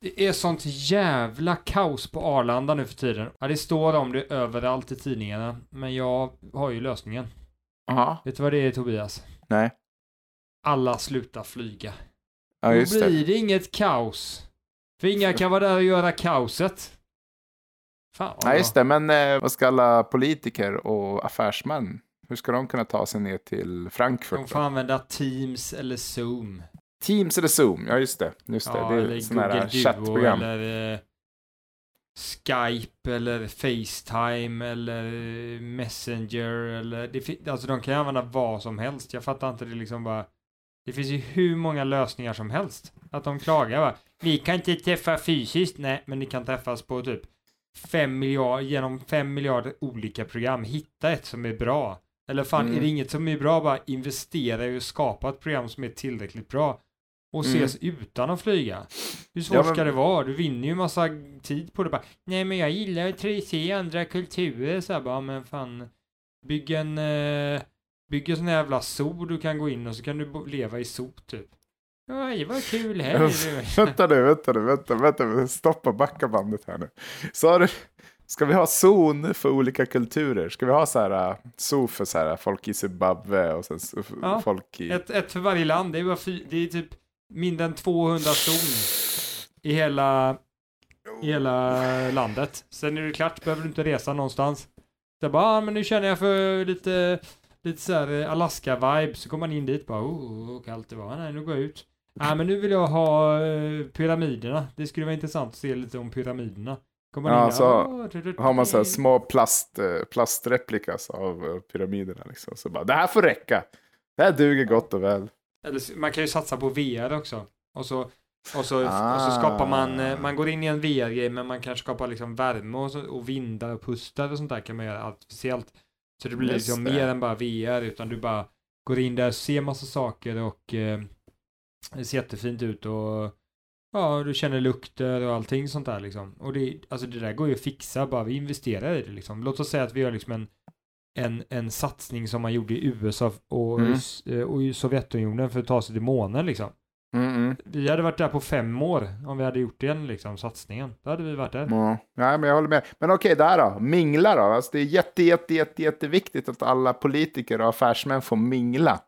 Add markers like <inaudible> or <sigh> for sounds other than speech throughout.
Det är sånt jävla kaos på Arlanda nu för tiden. Ja, det står om det överallt i tidningarna, men jag har ju lösningen. Ja. Vet du vad det är Tobias? Nej. Alla slutar flyga. Ja, Då just det. blir det inget kaos. För inga kan vara där och göra kaoset. Fan vad Ja, just det. Men eh, vad ska alla politiker och affärsmän, hur ska de kunna ta sig ner till Frankfurt? De då? får använda Teams eller Zoom. Teams eller Zoom? Ja, just det. Just det. Ja, det är sådana här chattprogram. eller eh, Skype eller Facetime eller eh, Messenger eller det alltså de kan ju använda vad som helst. Jag fattar inte det liksom bara. Det finns ju hur många lösningar som helst. Att de klagar bara. Vi kan inte träffa fysiskt. Nej, men ni kan träffas på typ fem miljarder, genom fem miljarder olika program. Hitta ett som är bra. Eller fan, Mm. är det inget som är bra, bara investera i att skapa ett program som är tillräckligt bra. Och Mm. ses utan att flyga. Hur svårt Ja, men- ska det vara? Du vinner ju massa tid på det bara. Nej, men jag gillar att se andra kulturer. Så här bara, men fan. Bygg en, eh, bygg en sån här jävla zoo du kan gå in och så kan du leva i zoo typ. Oj, vad kul här. <laughs> vänta nu, vänta nu, vänta, vänta, stoppa, backa bandet här nu. Sa du, ska vi ha zon för olika kulturer? Ska vi ha så här, uh, zoo för så här, folk i Zimbabwe och sen Ja, folk i... Ett, ett för varje land. Det är, bara fy, det är typ mindre än 200 zon i hela, i hela landet. Sen är det klart, behöver du inte resa någonstans. Så bara, ah, men nu känner jag för lite, lite så eh, Alaska-vibe. Så kommer man in dit bara, oh, vad kallt det var. Nej, nu går jag ut. Nej, men nu vill jag ha eh, pyramiderna. Det skulle vara intressant att se lite om pyramiderna. Kommer man Ja, in så "Åh, du, du, Har man så här du." små plast, eh, plastreplikas av pyramiderna liksom. Så bara, det här får räcka. Det här duger gott och väl. Eller man kan ju satsa på VR också. Och så, och så, Ah. och så skapar man, eh, man går in i en VR-grej men man kan skapa liksom värme och, så, och vindar och pustar och sånt där kan man göra artificiellt. Så det blir Just liksom det. mer än bara VR utan du bara går in där, ser massa saker och eh, det ser jättefint ut och ja, du känner lukter och allting sånt där liksom. Och det, alltså det där går ju att fixa bara vi investerar i det liksom. Låt oss säga att vi gör liksom en en, en satsning som man gjorde i USA och, Mm. eh, och i Sovjetunionen för att ta sig till månen liksom. Mm, mm. Vi hade varit där på fem år om vi hade gjort den liksom satsningen. Då hade vi varit där. Ja, nej, men jag håller med. Men okej, där då. Mingla då. Alltså, det är jätte, jätte, jätte, jätteviktigt att alla politiker och affärsmän får mingla.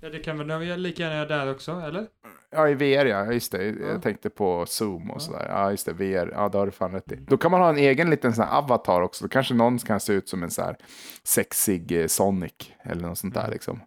Ja, det kan väl lika gärna göra där också, eller? Ja, i VR ja, just det. Ja. Jag tänkte på Zoom och Ja. sådär. Ja, just det, VR. Ja, det har du fan rätt i. Då kan man ha en egen liten sån avatar också. Då kanske någon kan se ut som en så här sexig eh, Sonic eller något sånt där Mm. liksom.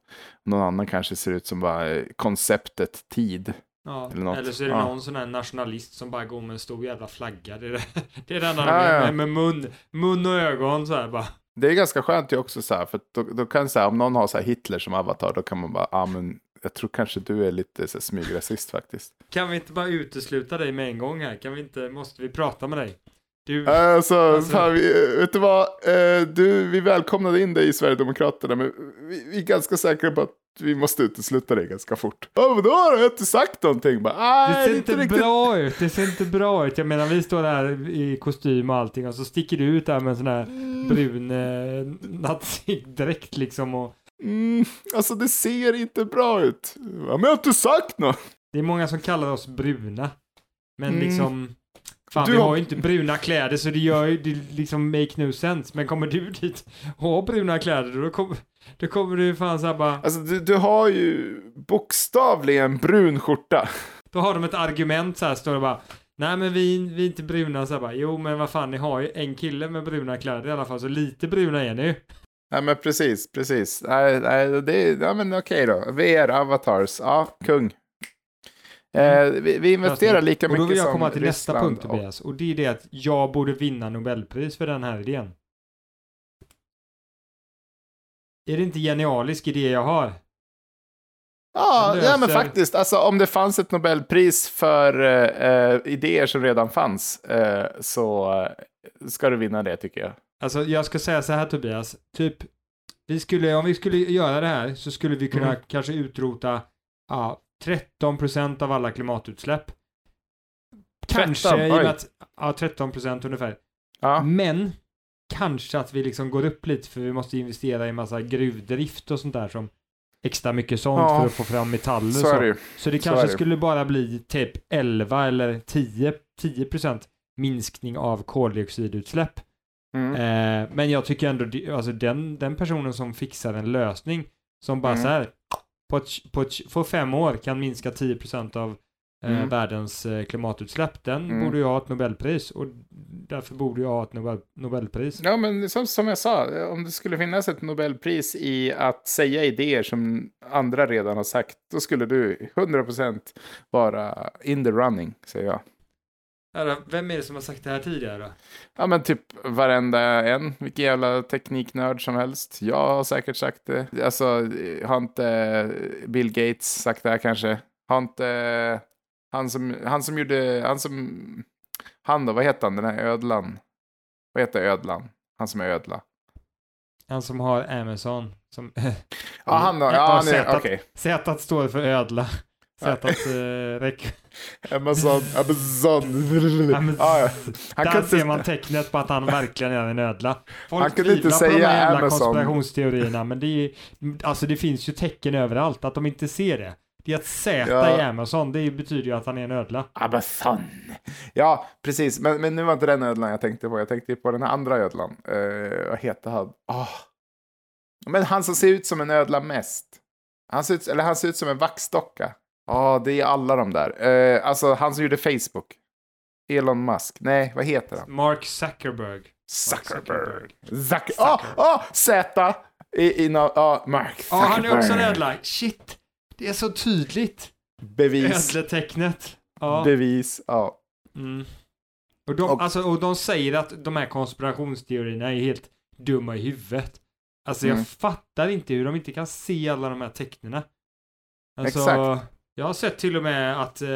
Någon annan kanske ser ut som bara eh, konceptet tid. Ja, Eller något. eller så är det Ja. någon sån här nationalist som bara går med en stor jävla flagga. Det är det, <laughs> det, är det enda Ja, ja. med, med mun, mun och ögon så här bara. Det är ganska skönt ju också så här, för då, då kan så här, om någon har så här Hitler som avatar, då kan man bara, ja ah, men jag tror kanske du är lite så här, smygrasist faktiskt. Kan vi inte bara utesluta dig med en gång här? Kan vi inte, måste vi prata med dig? Du, Alltså, Alltså- fan, vi, vet du vad? Eh, du, vi välkomnade in dig i Sverigedemokraterna, men vi, vi är ganska säkra på att vi måste utesluta dig ganska fort. Vadå? Jag har inte sagt någonting. Bara, Det "Nej, ser inte riktigt." bra ut, det ser inte bra ut. Jag menar vi står där i kostym och allting och så sticker du ut där med en sån här brun eh, nazidräkt liksom och Mm, alltså det ser inte bra ut. Ja, men jag har inte sagt något. det är många som kallar oss bruna. Men Mm. liksom Fan Du vi har- har ju inte bruna kläder så det gör ju det liksom make no sense. Men kommer du dit och har bruna kläder då kommer, då kommer du fan såhär bara Alltså du, du har ju bokstavligen brun skjorta. Då har de ett argument så här står det bara Nej men vi, vi är inte bruna så här bara Jo men vad fan ni har ju en kille med bruna kläder i alla fall så lite bruna är ni ju. Ja men precis, precis. Nej, nej, det ja men okej då. VR, avatars, ja, kung. Eh, vi, vi investerar lika Och då mycket vill jag som komma till nästa Ryssland punkt och- Tobias. Och det är det att jag borde vinna Nobelpris för den här idén. Är det inte genialisk idé jag har? Ja, ja, men faktiskt. Alltså, om det fanns ett Nobelpris för eh, eh, idéer som redan fanns eh, så eh, ska du vinna det tycker jag. Alltså jag ska säga så här Tobias. Typ, vi skulle, om vi skulle göra det här så skulle vi kunna Mm. kanske utrota ja, 13% av alla klimatutsläpp. Kanske 13, i och med att, ja 13% ungefär. Ja, Men kanske att vi liksom går upp lite för vi måste investera i massa gruvdrift och sånt där som extra mycket sånt Ja, för att få fram metaller så det. Så det Så är kanske det. skulle bara bli typ 11 eller 10 10% minskning av koldioxidutsläpp. Mm. Eh, men jag tycker ändå, alltså den, den personen som fixar en lösning som bara Mm. så här på, ett, på, ett, på fem år kan minska 10% av eh, Mm. världens eh, klimatutsläpp, den Mm. borde ju ha ett Nobelpris och därför borde jag ha ett Nobel, Nobelpris. Ja, men som, som jag sa, om det skulle finnas ett Nobelpris i att säga idéer som andra redan har sagt, då skulle du 100% vara in the running, säger jag. Vem är det som har sagt det här tidigare då? Ja, men typ varenda en, vilken jävla tekniknörd som helst. Jag har säkert sagt det. Alltså, har inte Bill Gates sagt det här kanske? Har inte han som, han som gjorde, han som, han då, vad heter han, den här ödlan? Vad heter ödlan? Han som är ödla. Han som har Amazon. Som, Ja, han då, <laughs> Ja, han är, okej. Z står för ödla. Z att uh, räck. Amazon, Amazon. Amazon. Ja, ja. Han Där ser inte- man tecknet på att han verkligen är en ödla. Folk Han kunde inte tvivlar på de säga här Amazon. konspirationsteorierna, men det är alltså det finns ju tecken överallt att de inte ser det. Det är att Z Ja. i Amazon, det betyder ju att han är en ödla. Amazon. Ja, precis. Men, men nu var inte den ödlan jag tänkte på. Jag tänkte på den här andra ödlan. Uh, vad heter han? Ah. Men han som ser ut som en ödla mest. Han ser ut, eller han ser ut som en vaxdocka. Ja, det är alla de där. Eh, alltså han som gjorde Facebook. Elon Musk. Nej, vad heter han? Mark Zuckerberg. Zuckerberg. Zucker... Ah, ah, Z! I, i, no, ah, Mark Ja, han är också Zuckerberg. ödla. Shit! Det är så tydligt. Bevis. Ödletecknet. Ja. Bevis. Ja. Mm. Och, de, Och- Alltså, och de säger att de här konspirationsteorierna är helt dumma i huvudet. Alltså Mm. jag fattar inte hur de inte kan se alla de här tecknena. Alltså, Exakt. Jag har sett till och med att eh,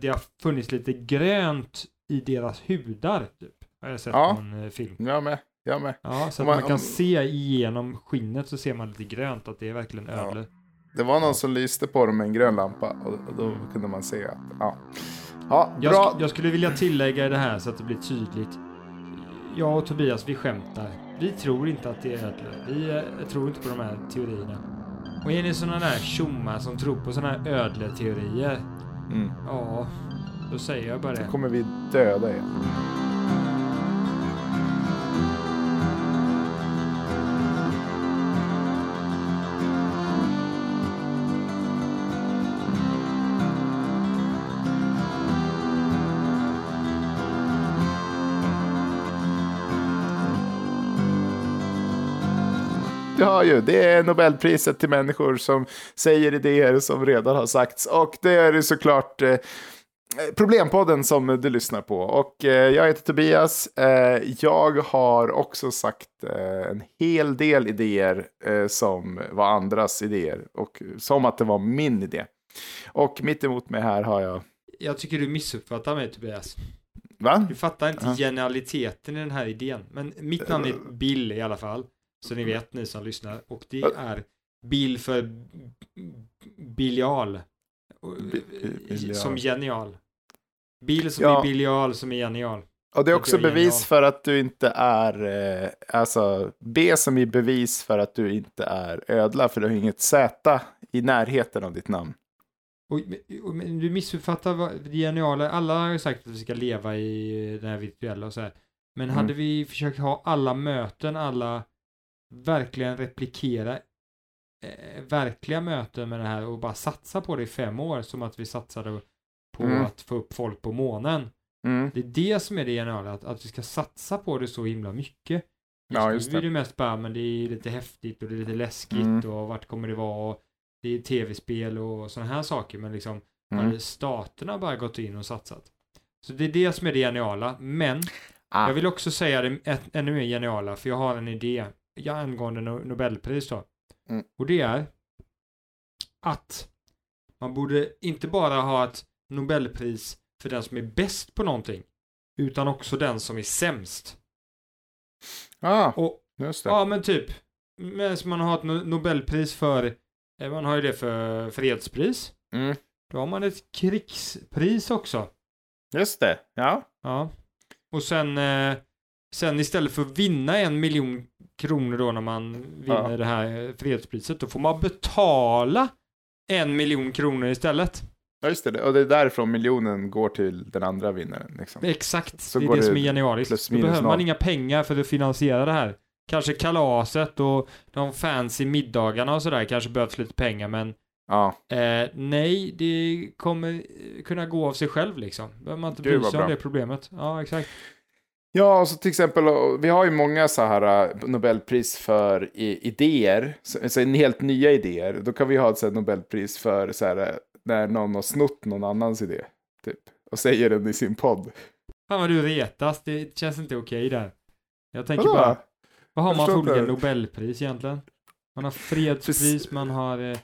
det har funnits lite grönt i deras hudar. Typ. Har jag sett Ja. en eh, film. Jag med. Jag med. Ja, så att man- man, kan om- se igenom skinnet så ser man lite grönt att det är verkligen Ja. ödlor. Det var någon som lyste på dem med en grön lampa och, och då kunde man se att, ja. Ja, Jag, bra. sk- jag skulle vilja tillägga det här så att det blir tydligt. Jag och Tobias, vi skämtar. Vi tror inte att det är ödlor. Vi eh, tror inte på de här teorierna. Och är ni sådana där tjommar som tror på sådana här ödleteorier? Mm. Ja, då säger jag bara Då det. kommer vi döda er. Ju, det är Nobelpriset till människor som säger idéer som redan har sagts. Och det är ju såklart eh, Problempodden som du lyssnar på. Och eh, jag heter Tobias. Eh, jag har också sagt eh, en hel del idéer eh, som var andras idéer. Och som att det var min idé. Och mitt emot mig här har jag... Jag tycker du missuppfattar mig Tobias. Va? Du fattar inte Ja. genialiteten i den här idén. Men mitt namn är Bill i alla fall. Så ni vet ni som lyssnar. Och det är Bill för b- Bilial. Och, Bi- bilial. Som genial. Bill som Ja. är bilial som är genial. Och det är också bevis genial. för att du inte är... Eh, alltså, B som är bevis för att du inte är ödla. För du har inget Z i närheten av ditt namn. Och, och, men du missuppfattar vad det geniala. Alla har ju sagt att vi ska leva i den här virtuella och så här. Men Mm. hade vi försökt ha alla möten, alla verkligen replikera eh, verkliga möten med det här och bara satsa på det i fem år som att vi satsade på Mm. att få upp folk på månen. Mm. Det är det som är det geniala, att, att vi ska satsa på det så himla mycket. Ja, just nu är det. mest bara, men det är lite häftigt och det är lite läskigt Mm. och vart kommer det vara och det är tv-spel och sådana här saker, men liksom Mm. hade staterna bara gått in och satsat. Så det är det som är det geniala, men Ah. jag vill också säga det ännu mer geniala, för jag har en idé ja, angående no Nobelpris då. Mm. Och det är att man borde inte bara ha ett Nobelpris för den som är bäst på någonting, utan också den som är sämst. Ah, Och just det. Ja, men typ. Men man har ett no- Nobelpris för, eh, man har ju det för fredspris. Mm. Då har man ett krigspris också. Just det. Ja. Ja. Och sen, eh, sen istället för att vinna en miljon kronor då när man vinner Ja. det här eh, fredspriset, då får man betala en miljon kronor istället. Ja, just det. Och det är därifrån miljonen går till den andra vinnaren. Liksom. Exakt, Så det är det, det som är genialiskt. Då behöver man inga pengar för att finansiera det här. Kanske kalaset och de fancy middagarna och sådär kanske behövs lite pengar men Ja, eh, nej, det kommer kunna gå av sig själv liksom. Behöver man inte Gud, bry sig om bra. det problemet. Ja, exakt. Ja, och så till exempel, vi har ju många så här äh, Nobelpris för idéer, så, så en helt nya idéer. Då kan vi ha ett så här Nobelpris för så här, äh, när någon har snott någon annans idé, typ, och säger den i sin podd. Fan vad du retas, det känns inte okej där. Jag tänker Vadå? bara, vad har man för olika. Nobelpris egentligen? Man har fredspris, man har eh,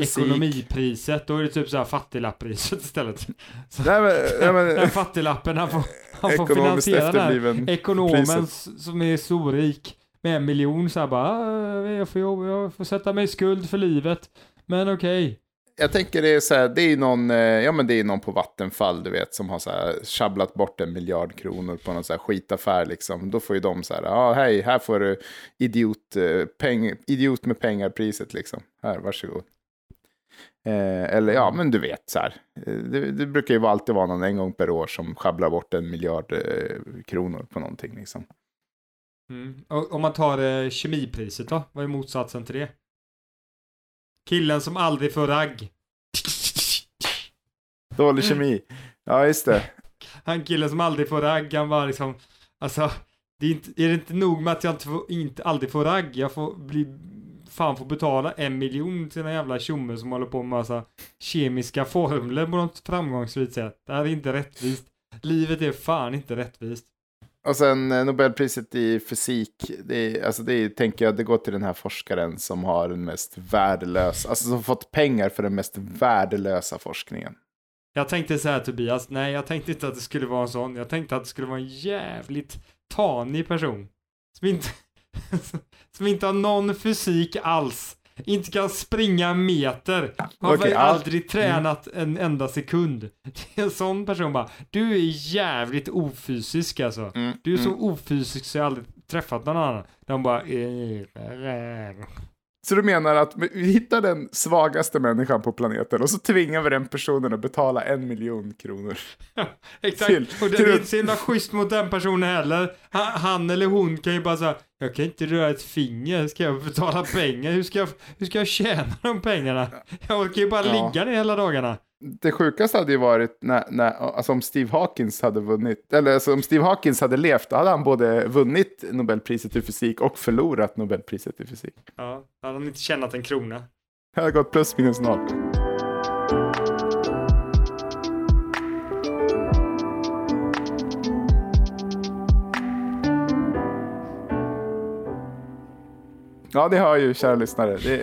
ekonomipriset, då är det typ såhär fattiglapppriset <laughs> istället. Så, Nej, men, nej, men, han får, han får finansiera efterbliven. Ekonomen priset. som är så rik med en miljon så här bara, "Ah, jag får, jobba, jag får sätta mig i skuld för livet. Men okej. Jag tänker det är så här, det är någon, eh, ja men det är någon på Vattenfall, du vet, som har så här schabblat bort en miljard kronor på någon så här skitaffär liksom. Då får ju de så här, ja hej, här får du idiot, eh, peng, idiot med pengar-priset liksom. Här, varsågod. Eh, eller ja, men du vet så här. Eh, Det, det brukar ju alltid vara någon en gång per år som schabblar bort en miljard eh, kronor på någonting liksom. Mm. Och, om man tar eh, kemipriset då? Vad är motsatsen till det? Killen som aldrig får ragg. <laughs> Dålig kemi. Ja, just det. <laughs> Han killen som aldrig får ragg, han bara liksom, alltså, det är, inte, är det inte nog med att jag inte, får, inte aldrig får ragg, jag får bli, fan får betala en miljon till en jävla tjomme som håller på med massa kemiska formler på något framgångsrikt sätt. Det här är inte rättvist. Livet är fan inte rättvist. Och sen eh, Nobelpriset i fysik, det, är, alltså det är, tänker jag, det går till den här forskaren som har den mest värdelösa, alltså som fått pengar för den mest värdelösa forskningen. Jag tänkte så här Tobias, nej jag tänkte inte att det skulle vara en sån, jag tänkte att det skulle vara en jävligt tanig person. Som inte, <laughs> som inte har någon fysik alls. Inte kan springa en meter. Har ja. aldrig tränat en enda sekund. <laughs> Det är en sån person bara, du är jävligt ofysisk alltså. Mm, Du är så mm. ofysisk så jag aldrig träffat någon annan. De bara, eh, Så du menar att vi hittar den svagaste människan på planeten och så tvingar vi den personen att betala en miljon kronor. <laughs> Exakt, Till- och det till- är inte så himla schysst mot den personen heller. Han, han eller hon kan ju bara säga, jag kan inte röra ett finger, ska jag betala pengar? Hur ska jag, hur ska jag tjäna de pengarna? Jag orkar ju bara Ja. ligga ner hela dagarna. Det sjukaste hade ju varit när, när, alltså om Steve Hawkins hade vunnit, eller alltså om Steve Hawkins hade levt, då hade han både vunnit Nobelpriset i fysik och förlorat Nobelpriset i fysik. Ja, han hade inte tjänat en krona. Det hade gått plus minus noll. Ja, det hör ju, kära lyssnare. Det,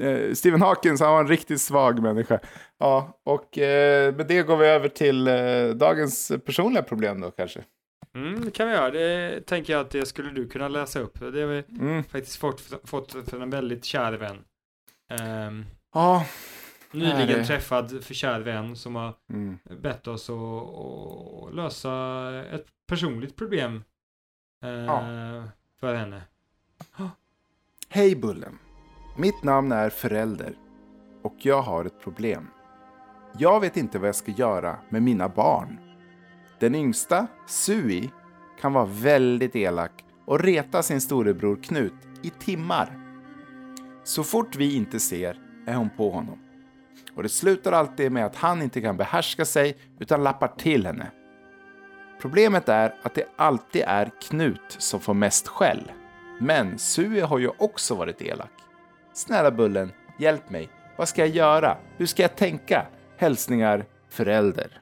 <laughs> eh, Stephen Hawkins, han var en riktigt svag människa. Ja, och eh, med det går vi över till eh, dagens personliga problem då kanske. Mm, det kan vi göra. Det tänker jag att det skulle du kunna läsa upp. Det har vi Mm. faktiskt fått, fått från en väldigt kär vän. Ehm, Ja. nyligen Nej, träffad för kär vän som har Mm. bett oss att, lösa ett personligt problem eh, Ja. för henne. Hej Bullen! Mitt namn är Förälder och jag har ett problem. Jag vet inte vad jag ska göra med mina barn. Den yngsta, Sui, kan vara väldigt elak och reta sin storebror Knut i timmar. Så fort vi inte ser är hon på honom. Och det slutar alltid med att han inte kan behärska sig utan lappar till henne. Problemet är att det alltid är Knut som får mest skäll. Men Sue har ju också varit elak. Snälla Bullen, hjälp mig. Vad ska jag göra? Hur ska jag tänka? Hälsningar förälder.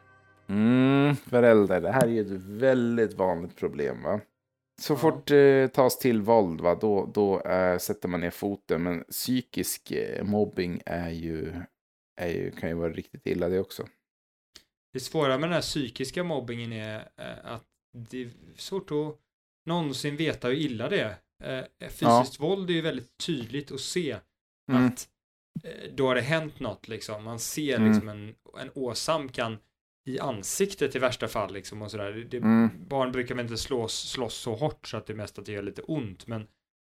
Mm, förälder. Det här är ju ett väldigt vanligt problem va? Så fort det tas till våld va, då, då eh, sätter man ner foten. Men psykisk eh, mobbing är ju, är ju, kan ju vara riktigt illa det också. Det svåra med den här psykiska mobbingen är eh, att det är svårt att någonsin veta hur illa det är. Eh, fysiskt våld är ju väldigt tydligt att se Mm. att eh, då har det hänt något liksom. Man ser Mm. liksom en, en åsamkan i ansiktet i värsta fall liksom och sådär. Det, Mm. Barn brukar väl inte slås, slåss så hårt så att det mest att det gör lite ont men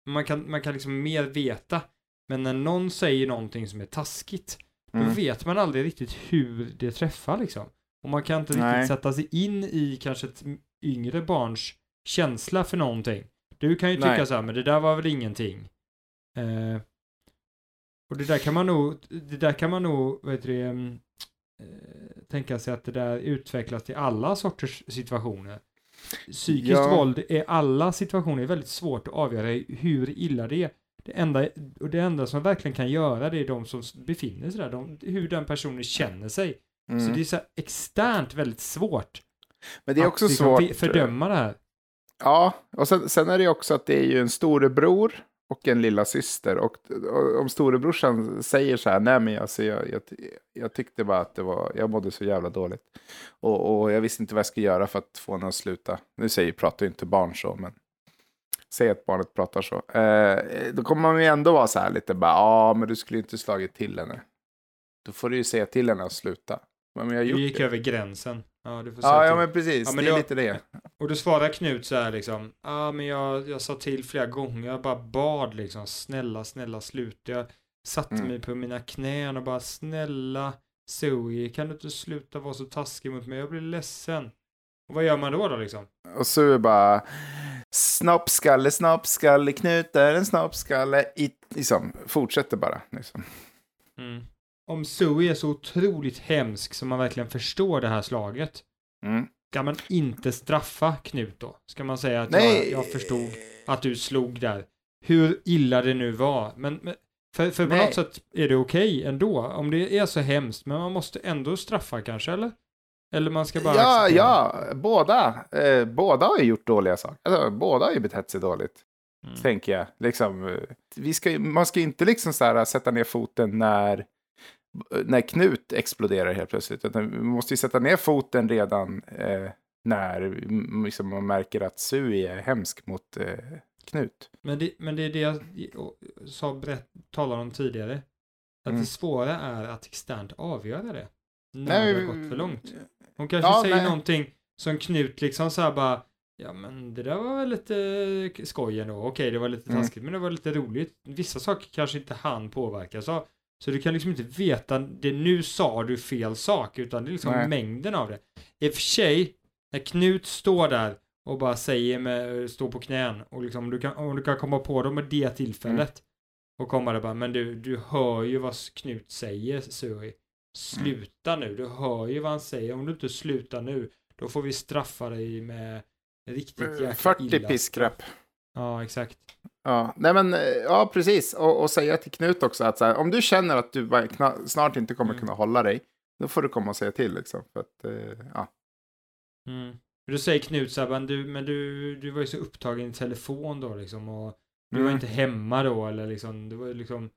man kan, man kan liksom mer veta. Men när någon säger någonting som är taskigt då Mm. vet man aldrig riktigt hur det träffar liksom. Och man kan inte riktigt Nej. sätta sig in i kanske ett yngre barns känsla för någonting. Du kan ju tycka Nej. så här, men det där var väl ingenting. Eh, och det där kan man nog, det där kan man nog, vad heter det, mm, eh, tänka sig att det där utvecklas till alla sorters situationer. Psykiskt Ja. våld är alla situationer är väldigt svårt att avgöra hur illa det är. Det enda, och det enda som verkligen kan göra det är de som befinner sig där, de, hur den personen känner sig. Så Mm. det är så externt väldigt svårt Men det är att också liksom svårt. fördöma det här. Ja, och sen, sen är det ju också att det är ju en storebror och en lilla syster. Och, och om storebrorsan säger så här, nej men alltså, jag, jag, jag tyckte bara att det var, jag mådde så jävla dåligt. Och, och jag visste inte vad jag skulle göra för att få henne att sluta. Nu säger, pratar ju inte barn så, men säg att barnet pratar så. Eh, då kommer man ju ändå vara så här lite bara, ja men du skulle ju inte slagit till henne. Då får du ju säga till henne att sluta. Men jag har Du gjort gick det. över gränsen. Ja, du får säga Ja, ja, men precis. Ja, men det är lite det. Och då svarar Knut så här liksom, ja ah, men jag, jag sa till flera gånger, jag bara bad liksom, snälla, snälla sluta. Jag satte Mm. mig på mina knän och bara, snälla Zoe, kan du inte sluta vara så taskig mot mig? Jag blir ledsen. Och vad gör man då då liksom? Och det bara snoppskalle, snoppskalle, Knut är en snoppskalle. I, liksom, fortsätter bara. Liksom. Mm. Om Zoe är så otroligt hemsk som man verkligen förstår det här slaget, Mm. ska man inte straffa Knut då? Ska man säga att jag, jag förstod att du slog där? Hur illa det nu var. Men, men för, för på något sätt är det okej ändå. Om det är så hemskt, men man måste ändå straffa kanske, eller? Eller man ska bara Ja, acceptera. ja, båda. Eh, båda har ju gjort dåliga saker. Alltså, båda har ju betett sig dåligt, Mm. tänker jag. Liksom, eh, vi ska, man ska inte liksom så här, sätta ner foten när, när Knut exploderar helt plötsligt. Utan vi måste ju sätta ner foten redan eh, när mm, liksom, man märker att Sui är hemsk mot eh, Knut. Men, det, men det är det jag sa, berätt, talade om tidigare. Att Mm. det svåra är att externt avgöra det. När Nej, det har gått för långt. Hon kanske Ja, säger nej. någonting som Knut liksom så här bara Ja men det där var lite skoj ändå. Okej det var lite Mm. taskigt men det var lite roligt. Vissa saker kanske inte han påverkas av. Så du kan liksom inte veta, det nu sa du fel sak utan det är liksom Nej. mängden av det. I och för sig, när Knut står där och bara säger med, står på knän och liksom du kan, om du kan komma på dem med det tillfället och komma där bara, men du, du hör ju vad Knut säger Suri. Sluta nu, du hör ju vad han säger. Om du inte slutar nu, då får vi straffa dig med riktigt jäkla 40 illa. piskrapp. Ja, exakt. Ja, nej men, eh, ja precis. Och, och säga till Knut också att så här, om du känner att du snart inte kommer Mm. kunna hålla dig, då får du komma och säga till liksom. För att, eh, ja. Mm. Då säger Knut så här, men du, men du, du var ju så upptagen i telefon då liksom och du var Mm. inte hemma då eller liksom, det var liksom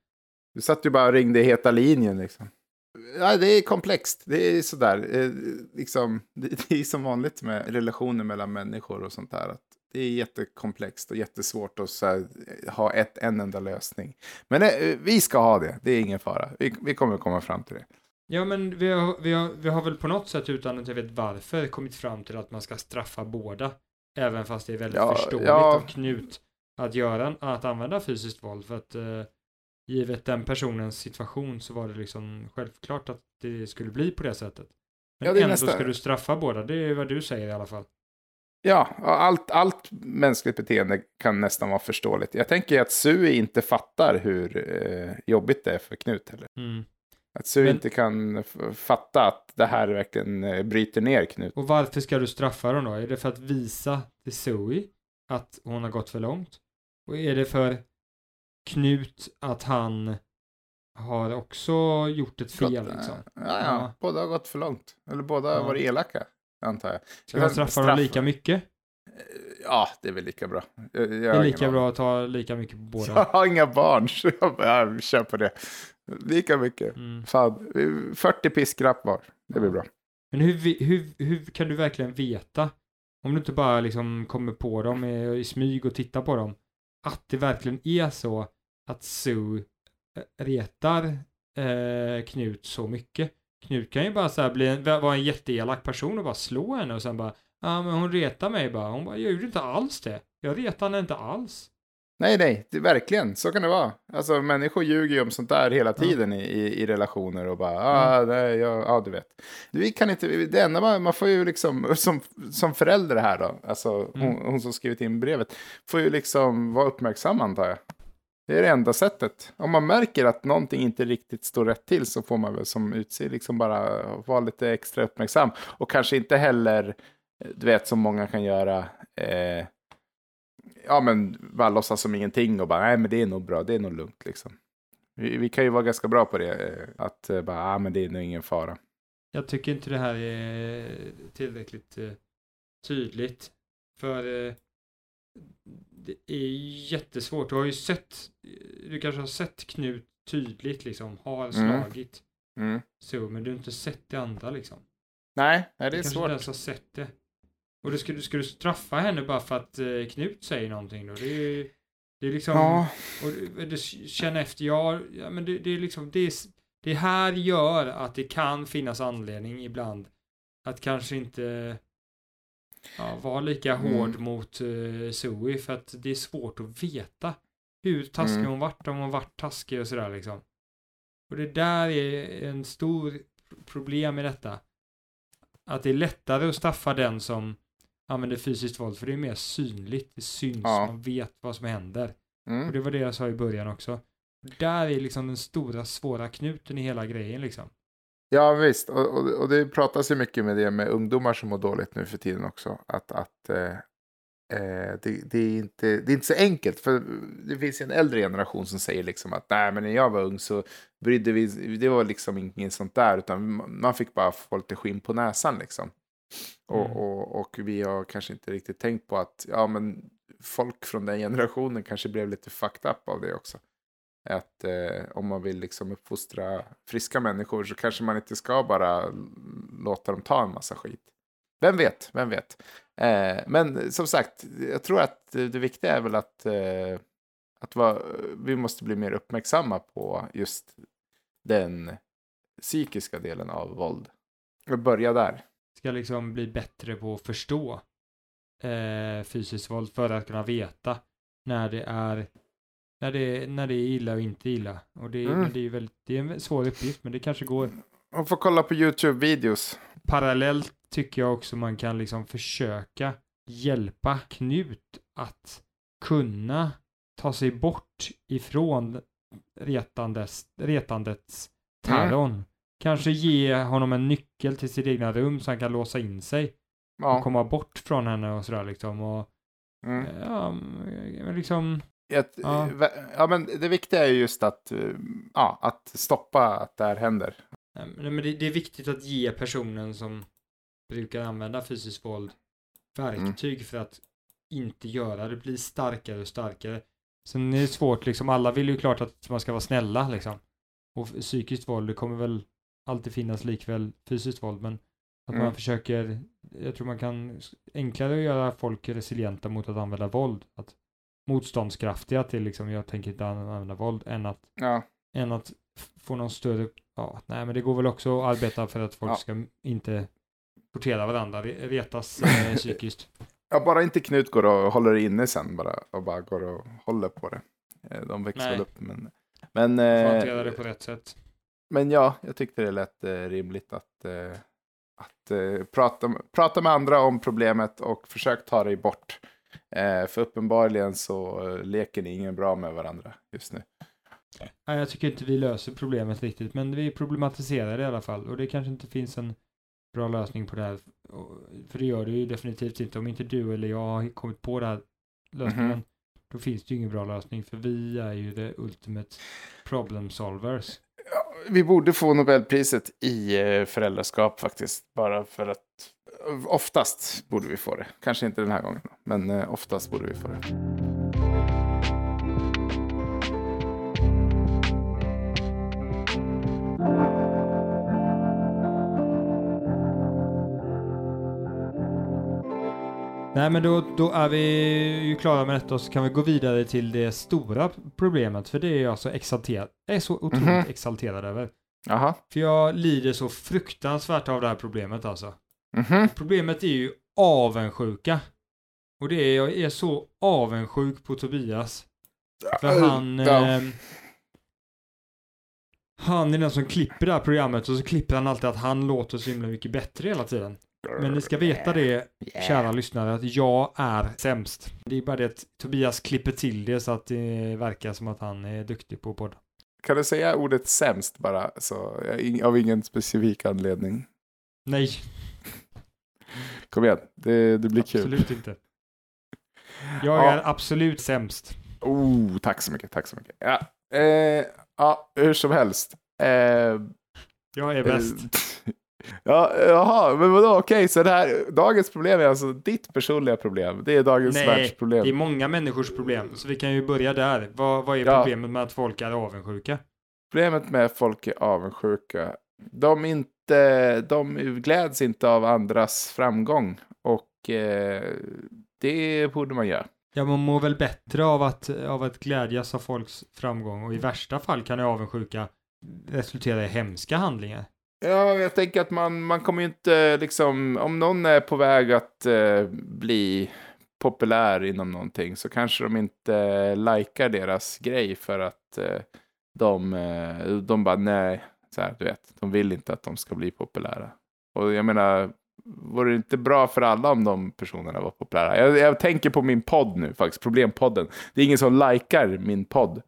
Du satt ju bara och ringde i heta linjen liksom. Ja, det är komplext. Det är sådär. Eh, liksom, <laughs> det, det är som vanligt med relationer mellan människor och sånt där. Att det är jättekomplext och jättesvårt att här, ha ett, en enda lösning. Men eh, vi ska ha det. Det är ingen fara. Vi, vi kommer komma fram till det. Ja men vi har, vi, har, vi har väl på något sätt utan att jag vet varför kommit fram till att man ska straffa båda. Även fast det är väldigt Ja, förståeligt ja. av Knut att göra, att använda fysiskt våld för att eh, givet den personens situation så var det liksom självklart att det skulle bli på det sättet. Men Ja, det ändå nästa- ska du straffa båda, det är vad du säger i alla fall. Ja, allt, allt mänskligt beteende kan nästan vara förståeligt. Jag tänker att Sui inte fattar hur eh, jobbigt det är för Knut heller. Mm. Att Sui Men- inte kan fatta att det här verkligen eh, bryter ner Knut. Och varför ska du straffa dem då? Är det för att visa till Zoe att hon har gått för långt? Och är det för Knut att han har också gjort ett fel Gått- liksom? Ja, ja, Ja. båda har gått för långt. Eller båda Ja. har varit elaka, antar jag. Ska man straffa dem lika mycket? Ja, det är väl lika bra. Jag, jag Det är lika bra att ta lika mycket på <laughs> Jag båda. har inga barn, så jag kör på det. Lika mycket. Mm. Fan, 40 piskrapp var. Det blir bra. Men hur, hur, hur kan du verkligen veta, om du inte bara liksom kommer på dem i, i smyg och tittar på dem, att det verkligen är så att Sue eh, retar eh, Knut så mycket. Knut kan ju bara så bli en, vara en jätteelak person och bara slå henne och sen bara, ja men hon retar mig bara. Hon bara, jag gjorde inte alls det. Jag retar henne inte alls. Nej, nej, det, verkligen. Så kan det vara. Alltså människor ljuger ju om sånt där hela tiden i, i, i relationer och bara, ah, nej, ja, du vet. Vi kan inte, det enda man, man får ju liksom, som, som förälder här då, alltså hon, hon som skrivit in brevet, får ju liksom vara uppmärksam antar jag. Det är det enda sättet. Om man märker att någonting inte riktigt står rätt till så får man väl som utse liksom bara vara lite extra uppmärksam. Och kanske inte heller, du vet som många kan göra, eh, ja men bara låtsas som ingenting och bara nej men det är nog bra, det är nog lugnt liksom. Vi, vi kan ju vara ganska bra på det, eh, att eh, bara ja men det är nog ingen fara. Jag tycker inte det här är tillräckligt eh, tydligt. För eh, det är jättesvårt. Du har ju sett, du kanske har sett Knut tydligt liksom, har slagit. Mm. Så, men du har inte sett det andra liksom. Nej, det Du är kanske svårt. inte ens har sett det. Och då ska, du- ska du straffa henne bara för att eh, Knut säger någonting då? Det är ju, det är liksom, Ja, och du- du känner efter, ja, ja men det, det är liksom, det, är, det här gör att det kan finnas anledning ibland att kanske inte ja, vara lika Mm. hård mot uh, Zoe för att det är svårt att veta hur taskig Mm. hon varit, om hon varit taskig och sådär liksom. Och det där är en stor problem i detta. Att det är lättare att straffa den som använder fysiskt våld för det är mer synligt, det syns, Ja. man vet vad som händer. Och mm. det var det jag sa i början också. Där är liksom den stora svåra knuten i hela grejen liksom. Ja visst. Och, och, och det pratas ju mycket med det med ungdomar som mår dåligt nu för tiden också. Att, att eh, eh, det, det, är inte, det är inte så enkelt. För det finns ju en äldre generation som säger liksom att nej men när jag var ung så brydde vi det var liksom inget sånt där. Utan man fick bara få lite skinn på näsan liksom. Och, Mm. och, och vi har kanske inte riktigt tänkt på att ja, men folk från den generationen kanske blev lite fucked up av det också. Att eh, om man vill liksom uppfostra friska människor så kanske man inte ska bara låta dem ta en massa skit. Vem vet, vem vet. Eh, men som sagt, jag tror att det viktiga är väl att, eh, att va, vi måste bli mer uppmärksamma på just den psykiska delen av våld. Och börja där. Ska liksom bli bättre på att förstå eh, fysiskt våld för att kunna veta när det är när det, när det är illa och inte illa. Och det, Mm. det är väldigt, det är en svår uppgift men det kanske går. Och få kolla på YouTube-videos. Parallellt tycker jag också man kan liksom försöka hjälpa Knut att kunna ta sig bort ifrån retandes, retandets terrorn. Kanske ge honom en nyckel till sitt egna rum så han kan låsa in sig och Ja. komma bort från henne och sådär liksom. Och, Mm. eh, ja, liksom, Ett, Ja. ja. men det viktiga är just att, eh, ja, att stoppa att det här händer. eh, men det, det är viktigt att ge personen som brukar använda fysiskt våld verktyg för att inte göra det, bli starkare och starkare. Sen är det svårt liksom, alla vill ju klart att man ska vara snälla liksom. Och psykiskt våld, det kommer väl alltid finnas likväl fysiskt våld, men att Mm. man försöker, jag tror man kan enklare att göra folk resilienta mot att använda våld. Att motståndskraftiga till liksom, jag tänker inte använda våld, än att, Ja, än att få någon större, ja, nej men det går väl också att arbeta för att folk Ja. ska inte tortera varandra, re- retas eh, <laughs> psykiskt. ja, bara inte Knut går och håller inne sen bara och bara går och håller på det. Eh, De växer väl upp. Men, men, Får eh, det på rätt sätt. men ja, jag tyckte det lät eh, rimligt att, eh, att eh, prata, prata med andra om problemet och försök ta dig bort. Eh, för uppenbarligen så eh, leker ni ingen bra med varandra just nu. Nej, jag tycker inte vi löser problemet riktigt, men vi problematiserar det i alla fall. Och det kanske inte finns en bra lösning på det här. För det gör det ju definitivt inte. Om inte du eller jag har kommit på den här lösningen, Mhm. då finns det ju ingen bra lösning. För vi är ju the ultimate problem solvers. Ja, vi borde få Nobelpriset i eh, föräldraskap faktiskt. Bara för att oftast borde vi få det. Kanske inte den här gången, men eh, oftast borde vi få det. Nej, men då, då är vi ju klara med detta och så kan vi gå vidare till det stora problemet. För det är jag så exalterad, jag är så otroligt Mhm. exalterad över. Jaha. För jag lider så fruktansvärt av det här problemet alltså. Mhm. Problemet är ju avundsjuka. Och det är, jag är så avundsjuk på Tobias. För han... Eh, han är den som klipper det här programmet och så klipper han alltid att han låter så himla mycket bättre hela tiden. Men ni ska veta det, kära lyssnare, att jag är sämst. Det är bara det att Tobias klipper till det så att det verkar som att han är duktig på podd. Kan du säga ordet sämst bara, så, av ingen specifik anledning? Nej, Kom igen, det, det blir kul. absolut inte. Jag Ja. är absolut sämst. Oh, tack så mycket, tack så mycket. Ja, eh, ja hur som helst. Eh, Jag är bäst. eh, <laughs> ja, jaha, men vadå, okej, så det här, dagens problem är alltså ditt personliga problem. Det är dagens Nej, världsproblem. Det är många människors problem, så vi kan ju börja där. Vad, vad är Ja. problemet med att folk är avundsjuka? Problemet med folk är avundsjuka. De, inte, de gläds inte av andras framgång. Och eh, det borde man göra. Ja, man mår väl bättre av att, av att glädjas av folks framgång och i värsta fall kan ju avundsjuka resultera i hemska handlingar. Ja, jag tänker att man, man kommer ju inte liksom, om någon är på väg att eh, bli populär inom någonting så kanske de inte likar deras grej för att eh, de, eh, de bara nej, så här, du vet, de vill inte att de ska bli populära. Och jag menar, vore det inte bra för alla om de personerna var populära? Jag, jag tänker på min podd nu faktiskt, Problempodden. Det är ingen som likar min podd.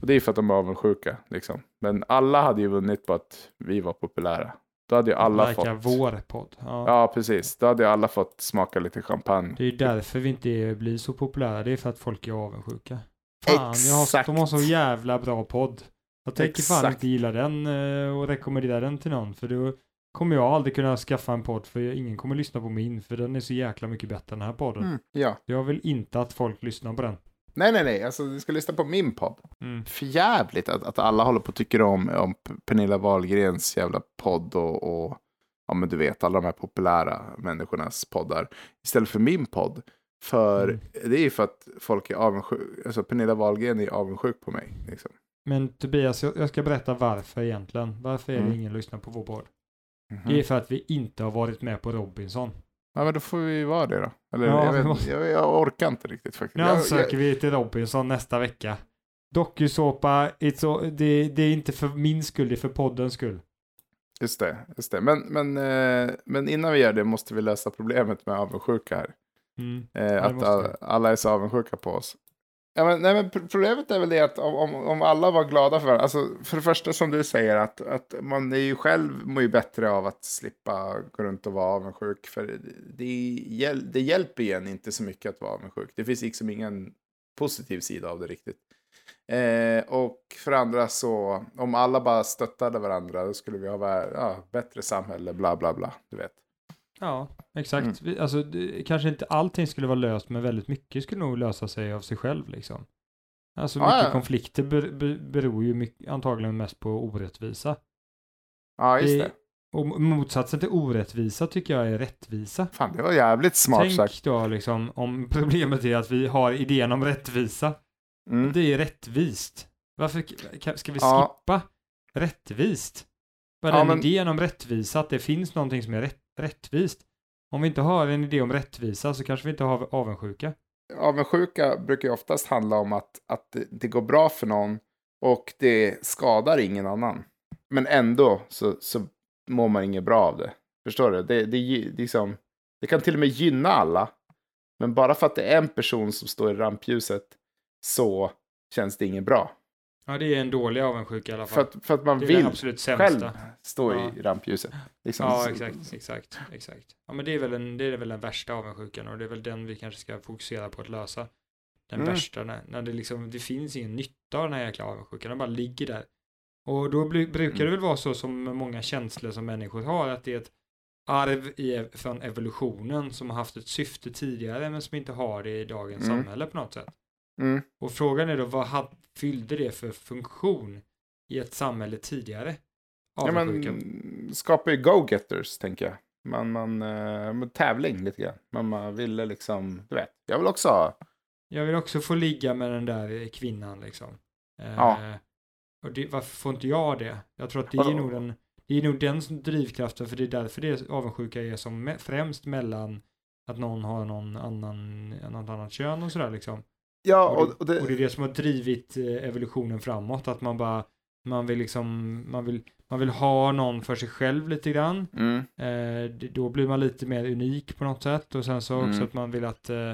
Och det är för att de är avundsjuka. Liksom. Men alla hade ju vunnit på att vi var populära. Då hade ju alla Verkar fått... vår podd. Ja. Ja, precis. Då hade ju alla fått smaka lite champagne. Det är ju därför vi inte blir så populära. Det är för att folk är avundsjuka. Fan, jag har, Exakt. de har så jävla bra podd. Jag tänker fan Exakt. inte gilla den eh, och rekommendera den till någon. För då kommer jag aldrig kunna skaffa en podd. För ingen kommer lyssna på min. För den är så jäkla mycket bättre än den här podden. Mm, ja. Jag vill inte att folk lyssnar på den. Nej, nej, nej. Alltså, du ska lyssna på min podd. Mm. För jävligt att, att alla håller på och tycker om, om Pernilla Wahlgrens jävla podd och, och ja, men du vet, alla de här populära människornas poddar. Istället för min podd. För Mm. det är ju för att folk är avundsjuka. Alltså Pernilla Wahlgren är avundsjuk på mig. Liksom. Men Tobias, jag jag ska berätta varför egentligen. Varför är det Mm. ingen lyssnar på vår podd? Mhm. Det är för att vi inte har varit med på Robinson. Ja, men då får vi vara det då. Eller, Ja, jag, vet, måste- jag, jag orkar inte riktigt faktiskt. Nu jag, ansöker vi till Robinson nästa vecka. Dokusåpa, det, det är inte för min skull, det är för poddens skull. Just det, just det. Men, men, eh, men innan vi gör det måste vi lösa problemet med avundsjuka här. Mm. Eh, att alla är så avundsjuka på oss. Ja, men, nej, men problemet är väl det att om, om, alla var glada för varandra, alltså för det första som du säger att, att man är ju själv mår ju bättre av att slippa gå runt och vara avundsjuk. För det, det, det hjälper ju en inte så mycket att vara avundsjuk. Det finns liksom ingen positiv sida av det riktigt. Eh, och för andra så, om alla bara stöttade varandra då skulle vi ha ja, bättre samhälle, bla bla bla, du vet. Ja, exakt. Mm. Alltså, det, kanske inte allting skulle vara löst, men väldigt mycket skulle nog lösa sig av sig själv liksom. Alltså Ja, mycket ja. konflikter ber, ber, beror ju mycket, antagligen mest på orättvisa. Ja, just Det- det. Och motsatsen till orättvisa tycker jag är rättvisa. Fan, det var jävligt smart Tänk sagt. då liksom om <laughs> problemet är att vi har idén om rättvisa. Mm. Det är rättvist. Varför ska vi Ja. skippa rättvist? Bara Ja, den men- idén om rättvisa, att det finns någonting som är rätt, rättvist. Om vi inte har en idé om rättvisa så kanske vi inte har avundsjuka. Avundsjuka brukar ju oftast handla om att, att det, det går bra för någon och det skadar ingen annan. Men ändå så, så mår man inget bra av det. Förstår du? Det, det, det, liksom, det kan till och med gynna alla. Men bara för att det är en person som står i rampljuset så känns det inget bra. Ja, det är en dålig avundsjuka i alla För fall. att, för att man det vill absolut själv stå Ja. i rampljuset. Liksom, Ja, exakt, exakt, exakt. Ja, men det är väl, en, det är väl den värsta avundsjukan och det är väl den vi kanske ska fokusera på att lösa. Den Mm. värsta, när, när det liksom, det finns ingen nytta av den här jäkla avundsjukan, den bara ligger där. Och då bli, brukar det Mm. väl vara så som många känslor som människor har, att det är ett arv i, från evolutionen som har haft ett syfte tidigare men som inte har det i dagens Mm. samhälle på något sätt. Mm. Och frågan är då, vad fyllde det för funktion i ett samhälle tidigare? Ja, man skapar ju go-getters, tänker jag. Man, man, eh, med tävling lite grann. Man, man ville liksom, du vet, jag vill också ha. Jag vill också få ligga med den där kvinnan liksom. Eh, Ja. Och det, varför får inte jag det? Jag tror att det är nog den, det är nog den drivkraften, för det är därför det avundsjuka är som främst mellan att någon har någon annan, något annat kön och sådär liksom. Ja, Och det, och, det, och det är det som har drivit eh, evolutionen framåt, att man bara, man vill liksom, man vill, man vill ha någon för sig själv lite grann. mm, Eh, då blir man lite mer unik på något sätt och sen så också Mm. att man vill att, eh,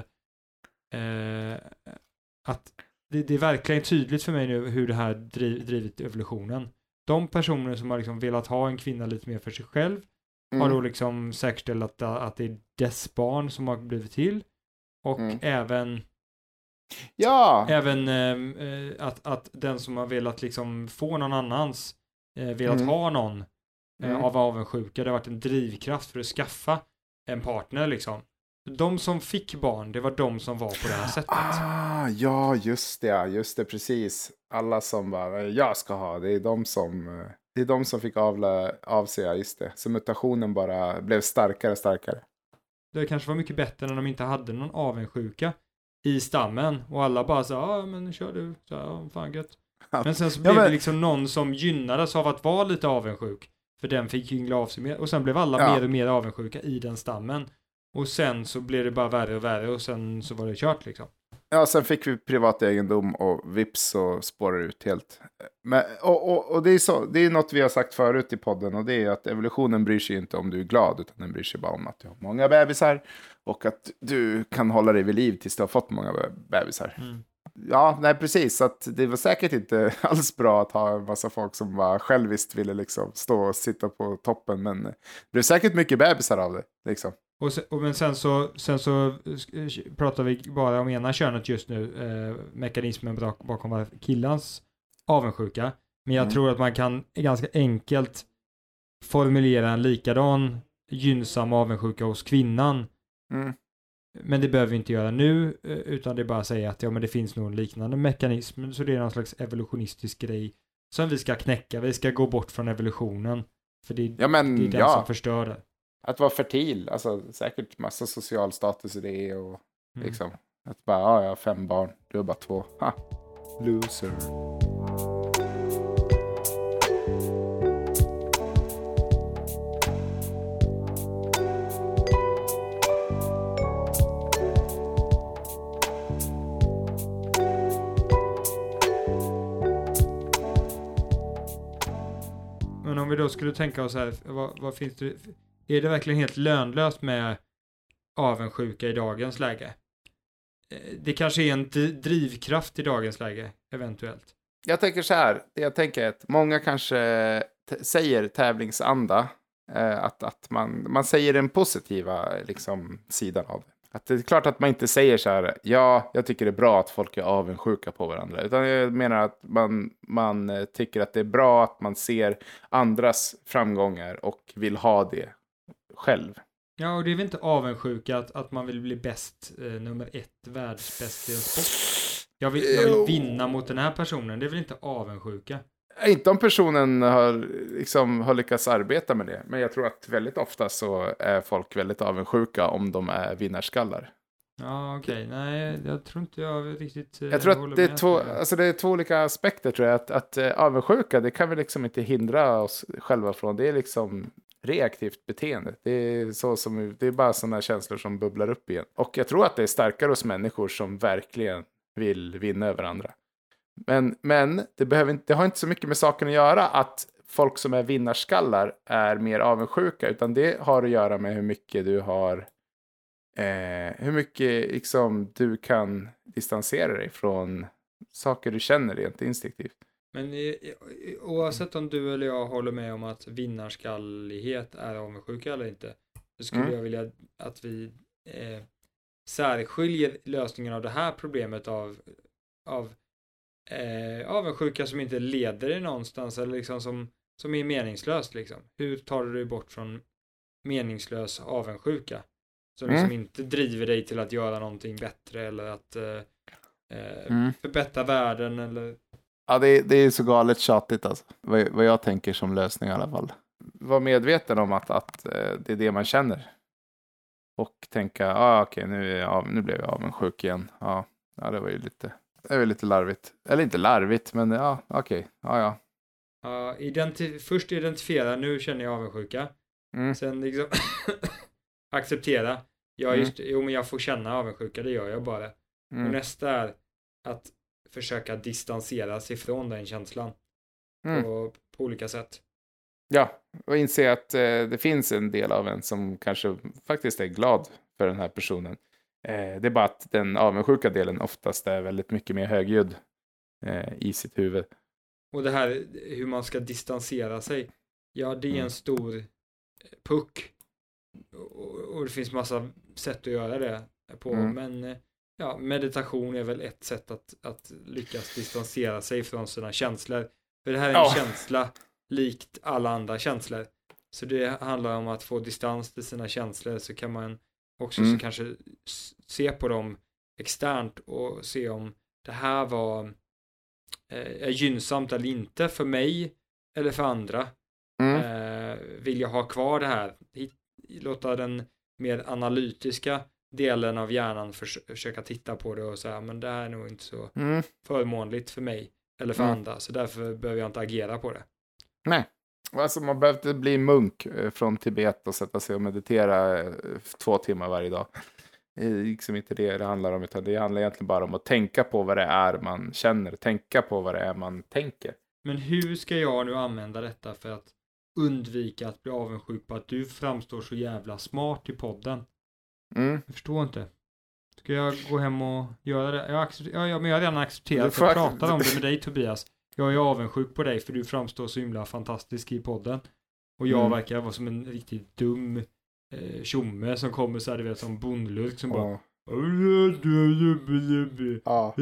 eh, att det, det är verkligen tydligt för mig nu hur det här driv, drivit evolutionen. De personer som har liksom velat ha en kvinna lite mer för sig själv har då mm, liksom säkerställt att, att det är dess barn som har blivit till. Och Mm. även, ja, även ehm, eh, att, att den som har velat liksom få någon annans, eh, velat Mm. ha någon eh, Mm. av avundsjuka, det har varit en drivkraft för att skaffa en partner liksom. De som fick barn, det var de som var på det här sättet. Ah, ja, just det, just det, precis. Alla som bara, jag ska ha, det är de som, eh, det är de som fick avla, av sig, just det. Så mutationen bara blev starkare och starkare. Det kanske var mycket bättre när de inte hade någon avundsjuka i stammen och alla bara sa ja men kör du, så, ja, fan gött. Ja. Men sen så Ja, blev men- det liksom någon som gynnades av att vara lite avundsjuk. För den fick yngla av sig mer och sen blev alla Ja. mer och mer avundsjuka i den stammen. Och sen så blev det bara värre och värre och sen så var det kört liksom. Ja, sen fick vi privat egendom och vips så spårar ut helt. Men, och, och, och det är så, det är något vi har sagt förut i podden och det är att evolutionen bryr sig inte om du är glad utan den bryr sig bara om att du har många bebisar och att du kan hålla dig vid liv tills du har fått många be- bebisar. Mm. Ja, nej precis. Så att det var säkert inte <laughs> alls bra att ha en massa folk som bara själviskt ville liksom stå och sitta på toppen. Men det blev säkert mycket bebisar av det. Liksom. Och sen, och men sen så, sen så pratar vi bara om ena könet just nu, eh, mekanismen bak- bakom killans avundsjuka. Men jag Mm. tror att man kan ganska enkelt formulera en likadan gynnsam avundsjuka hos kvinnan. Mm. Men det behöver vi inte göra nu, eh, utan det är bara att säga att ja, men det finns nog en liknande mekanism. Så det är någon slags evolutionistisk grej som vi ska knäcka. Vi ska gå bort från evolutionen. För det, Ja, men det är den ja. som förstör det. Att vara fertil, alltså säkert massa social status i det och Mm. liksom. Att bara, ja, jag har fem barn, du har bara två. Ha. Loser. Men om vi då skulle tänka oss här, vad, vad finns det, är det verkligen helt lönlöst med avundsjuka i dagens läge? Eh, det kanske är en drivkraft i dagens läge, eventuellt. Jag tänker så här, jag tänker att många kanske säger tävlingsanda. Eh, att att man, man säger den positiva liksom, sidan av det. Att det är klart att man inte säger så här, ja, jag tycker det är bra att folk är avundsjuka på varandra. Utan jag menar att man, man eh, tycker att det är bra att man ser andras framgångar och vill ha det själv. Ja, och det är väl inte avundsjuka att, att man vill bli bäst, eh, nummer ett, världsbäst i en sport. Jag vill, jag vill vinna mot den här personen, det är väl inte avundsjuka? Inte om personen har, liksom, har lyckats arbeta med det. Men jag tror att väldigt ofta så är folk väldigt avundsjuka om de är vinnarskallar. Ja, okej, nej, jag tror inte jag riktigt eh, Jag tror att det är, två, alltså det är två olika aspekter tror jag. Att, att eh, avundsjuka, det kan vi liksom inte hindra oss själva från. Det är liksom reaktivt beteende. Det är, så som, det är bara sådana känslor som bubblar upp igen. Och jag tror att det är starkare hos människor som verkligen vill vinna över andra. Men, men det, behöver inte, det har inte så mycket med saken att göra att folk som är vinnarskallar är mer avundsjuka. Utan det har att göra med hur mycket du har eh, hur mycket liksom, du kan distansera dig från saker du känner rent instinktivt. Men i, i, oavsett om du eller jag håller med om att vinnarskallighet är avundsjuka eller inte, så skulle Mm. jag vilja att vi eh, särskiljer lösningen av det här problemet av, av eh, avundsjuka som inte leder dig någonstans eller liksom som, som är meningslöst liksom. Hur tar du dig bort från meningslös avundsjuka? Som liksom Mm. inte driver dig till att göra någonting bättre eller att eh, eh, Mm. förbättra världen eller Ja, det är, det är så galet tjatigt alltså. Vad, vad jag tänker som lösning i alla fall. Var medveten om att, att eh, det är det man känner. Och tänka, ah, okej, nu, jag av, nu blev jag avundsjuk igen. Ja, ja, det var ju lite, det var lite larvigt. Eller inte larvigt, men ja, okej, ja, ja. Ja, identi- först identifiera, nu känner jag avundsjuka. Mm. Sen liksom <coughs> acceptera. Ja, Mm. just det. Jo, men jag får känna avundsjuka, det gör jag bara. Och Mm. nästa är, att försöka distansera sig från den känslan Mm. på, på olika sätt. Ja, och inse att eh, det finns en del av en som kanske faktiskt är glad för den här personen. Eh, det är bara att den avundsjuka delen oftast är väldigt mycket mer högljudd eh, i sitt huvud. Och det här hur man ska distansera sig. Ja, det är Mm. en stor puck. Och, och det finns massa sätt att göra det på. Mm. Men eh, ja, meditation är väl ett sätt att, att lyckas distansera sig från sina känslor. För det här är en Ja. känsla likt alla andra känslor. Så det handlar om att få distans till sina känslor så kan man också Mm. kanske se på dem externt och se om det här var eh, gynnsamt eller inte för mig eller för andra. Mm. Eh, vill jag ha kvar det här? Låta den mer analytiska delen av hjärnan förs försöka titta på det och säga men det här är nog inte så Mm. förmånligt för mig eller för Mm. andra så därför behöver jag inte agera på det. Nej. Alltså man behöver inte bli munk eh, från Tibet och sätta sig och meditera eh, två timmar varje dag. Det är liksom inte det det handlar om, utan det handlar egentligen bara om att tänka på vad det är man känner, tänka på vad det är man tänker. Men hur ska jag nu använda detta för att undvika att bli avundsjuk på att du framstår så jävla smart i podden? Mm. Jag förstår inte. Ska jag gå hem och göra det? Jag, accep- ja, ja, men jag har redan accepterat och ac- pratar om det med dig Tobias. Jag är avundsjuk på dig för du framstår så himla fantastisk i podden. Och jag Mm. verkar vara som en riktigt dum eh, tjomme som kommer så här, du vet, som bondlurk som bara Ja. Ja.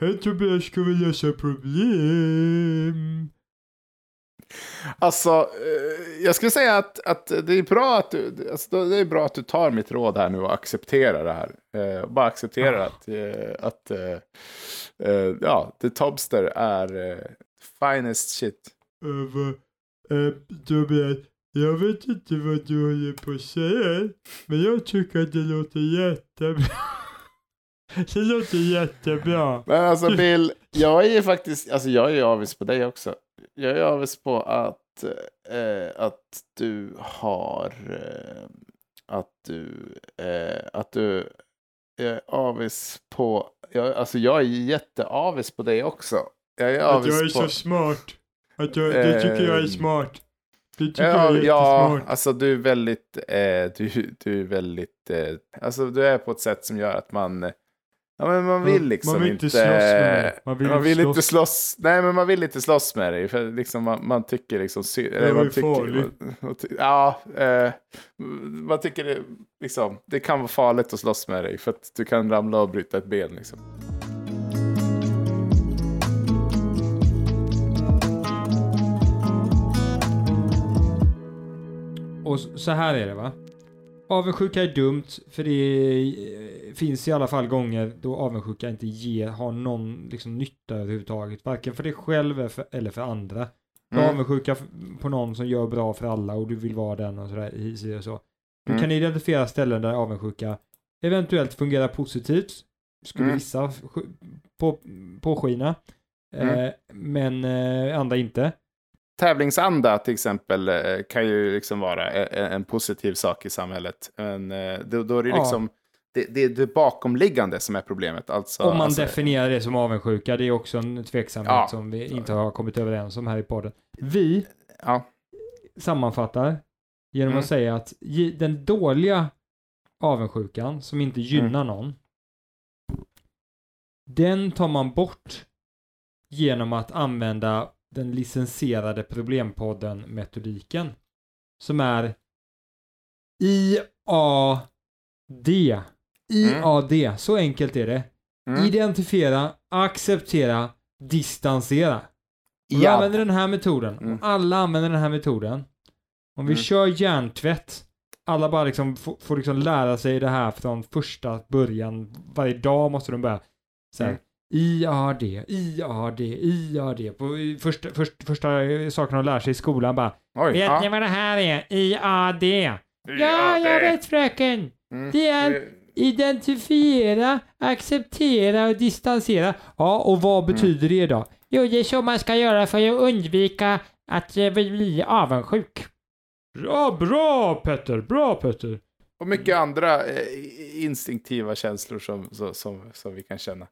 Hej Tobias, ska vi lösa problem? Alltså, eh, jag skulle säga att, att det är bra att du, alltså, det är bra att du tar mitt råd här nu och accepterar det här. Eh, bara accepterar Ah. att, eh, att eh, eh, ja, The Tobster är eh, finest shit. Tobias, jag vet inte vad du håller på att säga, men jag tycker att det låter jättebra. <laughs> det låter jättebra. Men alltså Bill, jag är ju faktiskt, alltså jag är ju avis på dig också. Jag är avis på att, eh, att du har, eh, att du, eh, att du är avis på, jag, alltså jag är jätteavis på dig också. Jag är Att avis jag är på, så smart. Att jag, du tycker jag är Ehm, smart. Du tycker Ja, jag är ja, alltså du är väldigt, eh, du, du är väldigt, eh, alltså du är på ett sätt som gör att man, ja men man vill liksom man vill inte inte, slåss med mig. Man vill man vill inte slåss. slåss, nej men man vill inte slåss med dig, för liksom man, man tycker liksom, sy- eller var man tycker, farlig. man, man ty- ja, eh, man tycker det, liksom, det kan vara farligt att slåss med dig, för att du kan ramla och bryta ett ben liksom. Och så här är det va. Avundsjuka är dumt för det eh, finns i alla fall gånger då avundsjuka inte ger, har någon liksom nytta överhuvudtaget. Varken för dig själv eller för, andra. Du Mm. avundsjuka på någon som gör bra för alla och du vill vara den och sådär. och så. Du Mm. kan identifiera ställen där avundsjuka eventuellt fungerar positivt. Skulle Mm. vissa på, påskina. Mm. Eh, men eh, andra inte. Tävlingsanda till exempel eh, kan ju liksom vara en, en positiv sak i samhället. Men eh, då, då är det Ja. liksom det, det det bakomliggande som är problemet. Alltså, Om man alltså, definierar det som avundsjuka, det är också en tveksamhet Ja. som vi inte har kommit överens om här i podden. Vi Ja. sammanfattar genom Mm. att säga att den dåliga avundsjukan som inte gynnar Mm. någon, den tar man bort genom att använda den licensierade problempodden-metodiken som är IAD. IAD, så enkelt är det. Mm. Identifiera, acceptera, distansera. Om vi Ja. använder den här metoden, Mm. alla använder den här metoden, om vi Mm. kör hjärntvätt, alla bara liksom får, får liksom lära sig det här från första början, varje dag måste de börja så här, Mm. IAD, IAD, IAD, på första, först, första saken de lär sig i skolan bara, Oj, vet ja. ni vad det här är? IAD. Ja, jag vet fröken. Mm. Det är Identifiera, acceptera och distansera. Ja, och vad Mm. betyder det då? Jo, det är så man ska göra för att undvika att eh, bli avundsjuk. Ja, bra Petter, bra Petter. Och mycket andra eh, instinktiva känslor som, som, som, som vi kan känna.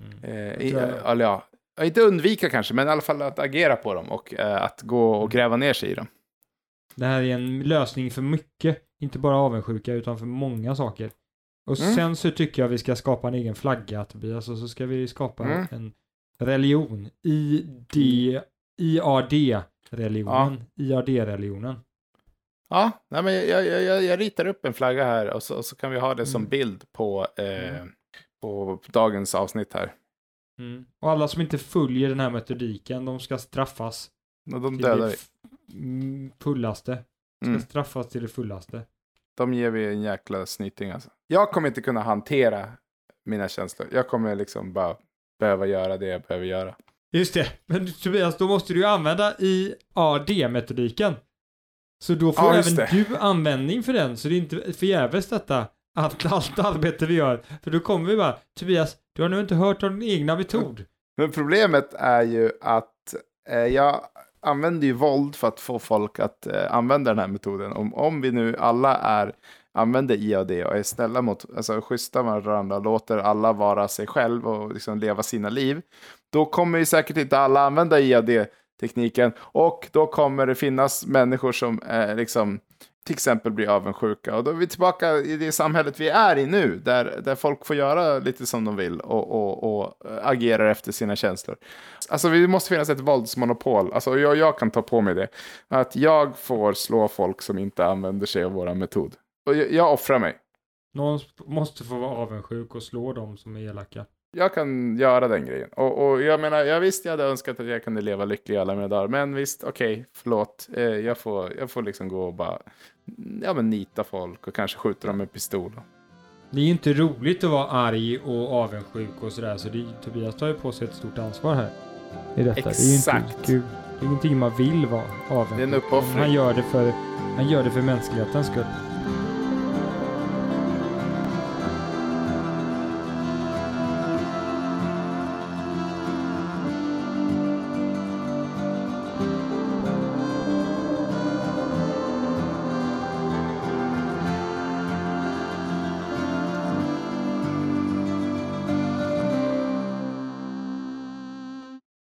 Mm. Eh, jag- eller ja, inte undvika kanske, men i alla fall att agera på dem och eh, att gå och gräva ner sig i dem. Det här är en lösning för mycket, inte bara avundsjuka utan för många saker. Och Mm. sen så tycker jag vi ska skapa en egen flagga Tobias och så ska vi skapa Mm. en religion. ID, IAD-religionen. IAD-religionen. Ja, nej, men jag, jag, jag, jag ritar upp en flagga här och så, och så kan vi ha det som Mm. bild på, eh, Mm. På dagens avsnitt här. Mm. Och alla som inte följer den här metodiken, de ska straffas. De till dödar det mm, fullaste. Ska Mm. straffas till det fullaste. De ger vi en jäkla snyting alltså. Jag kommer inte kunna hantera mina känslor. Jag kommer liksom bara behöva göra det jag behöver göra. Just det, men Tobias, då måste du ju använda IAD-metodiken. Så då får Ja, även du användning för den, så det är inte förgäves detta. Allt, allt arbete vi gör. För då kommer vi bara, Tobias, du har nu inte hört om din egna metod. Men problemet är ju att eh, jag använder ju våld för att få folk att eh, använda den här metoden. Om, om vi nu alla är, använder IAD och är snälla mot, alltså schyssta med varandra, låter alla vara sig själv och liksom leva sina liv, då kommer ju säkert inte alla använda IAD-tekniken och då kommer det finnas människor som eh, liksom till exempel blir avundsjuka. Och då är vi tillbaka i det samhället vi är i nu, där, där folk får göra lite som de vill och, och, och äh, agerar efter sina känslor. Alltså det måste finnas ett våldsmonopol, alltså jag, jag kan ta på mig det. Att jag får slå folk som inte använder sig av våra metod. Och jag, jag offrar mig. Någon måste få vara avundsjuk och slå dem som är elaka. Jag kan göra den grejen. Och, och jag menar, jag visst jag hade önskat att jag kunde leva lycklig alla mina dagar. Men visst, okej, förlåt. Eh, jag, får, jag får liksom gå och bara ja, men nita folk och kanske skjuta dem med pistol. Det är ju inte roligt att vara arg och avundsjuk och sådär, så det, Tobias tar ju på sig ett stort ansvar här. I detta. Det är ju inte Exakt. Det är ingenting man vill vara avundsjuk. Det är en uppoffring. Han gör det för, han gör det för mänsklighetens skull.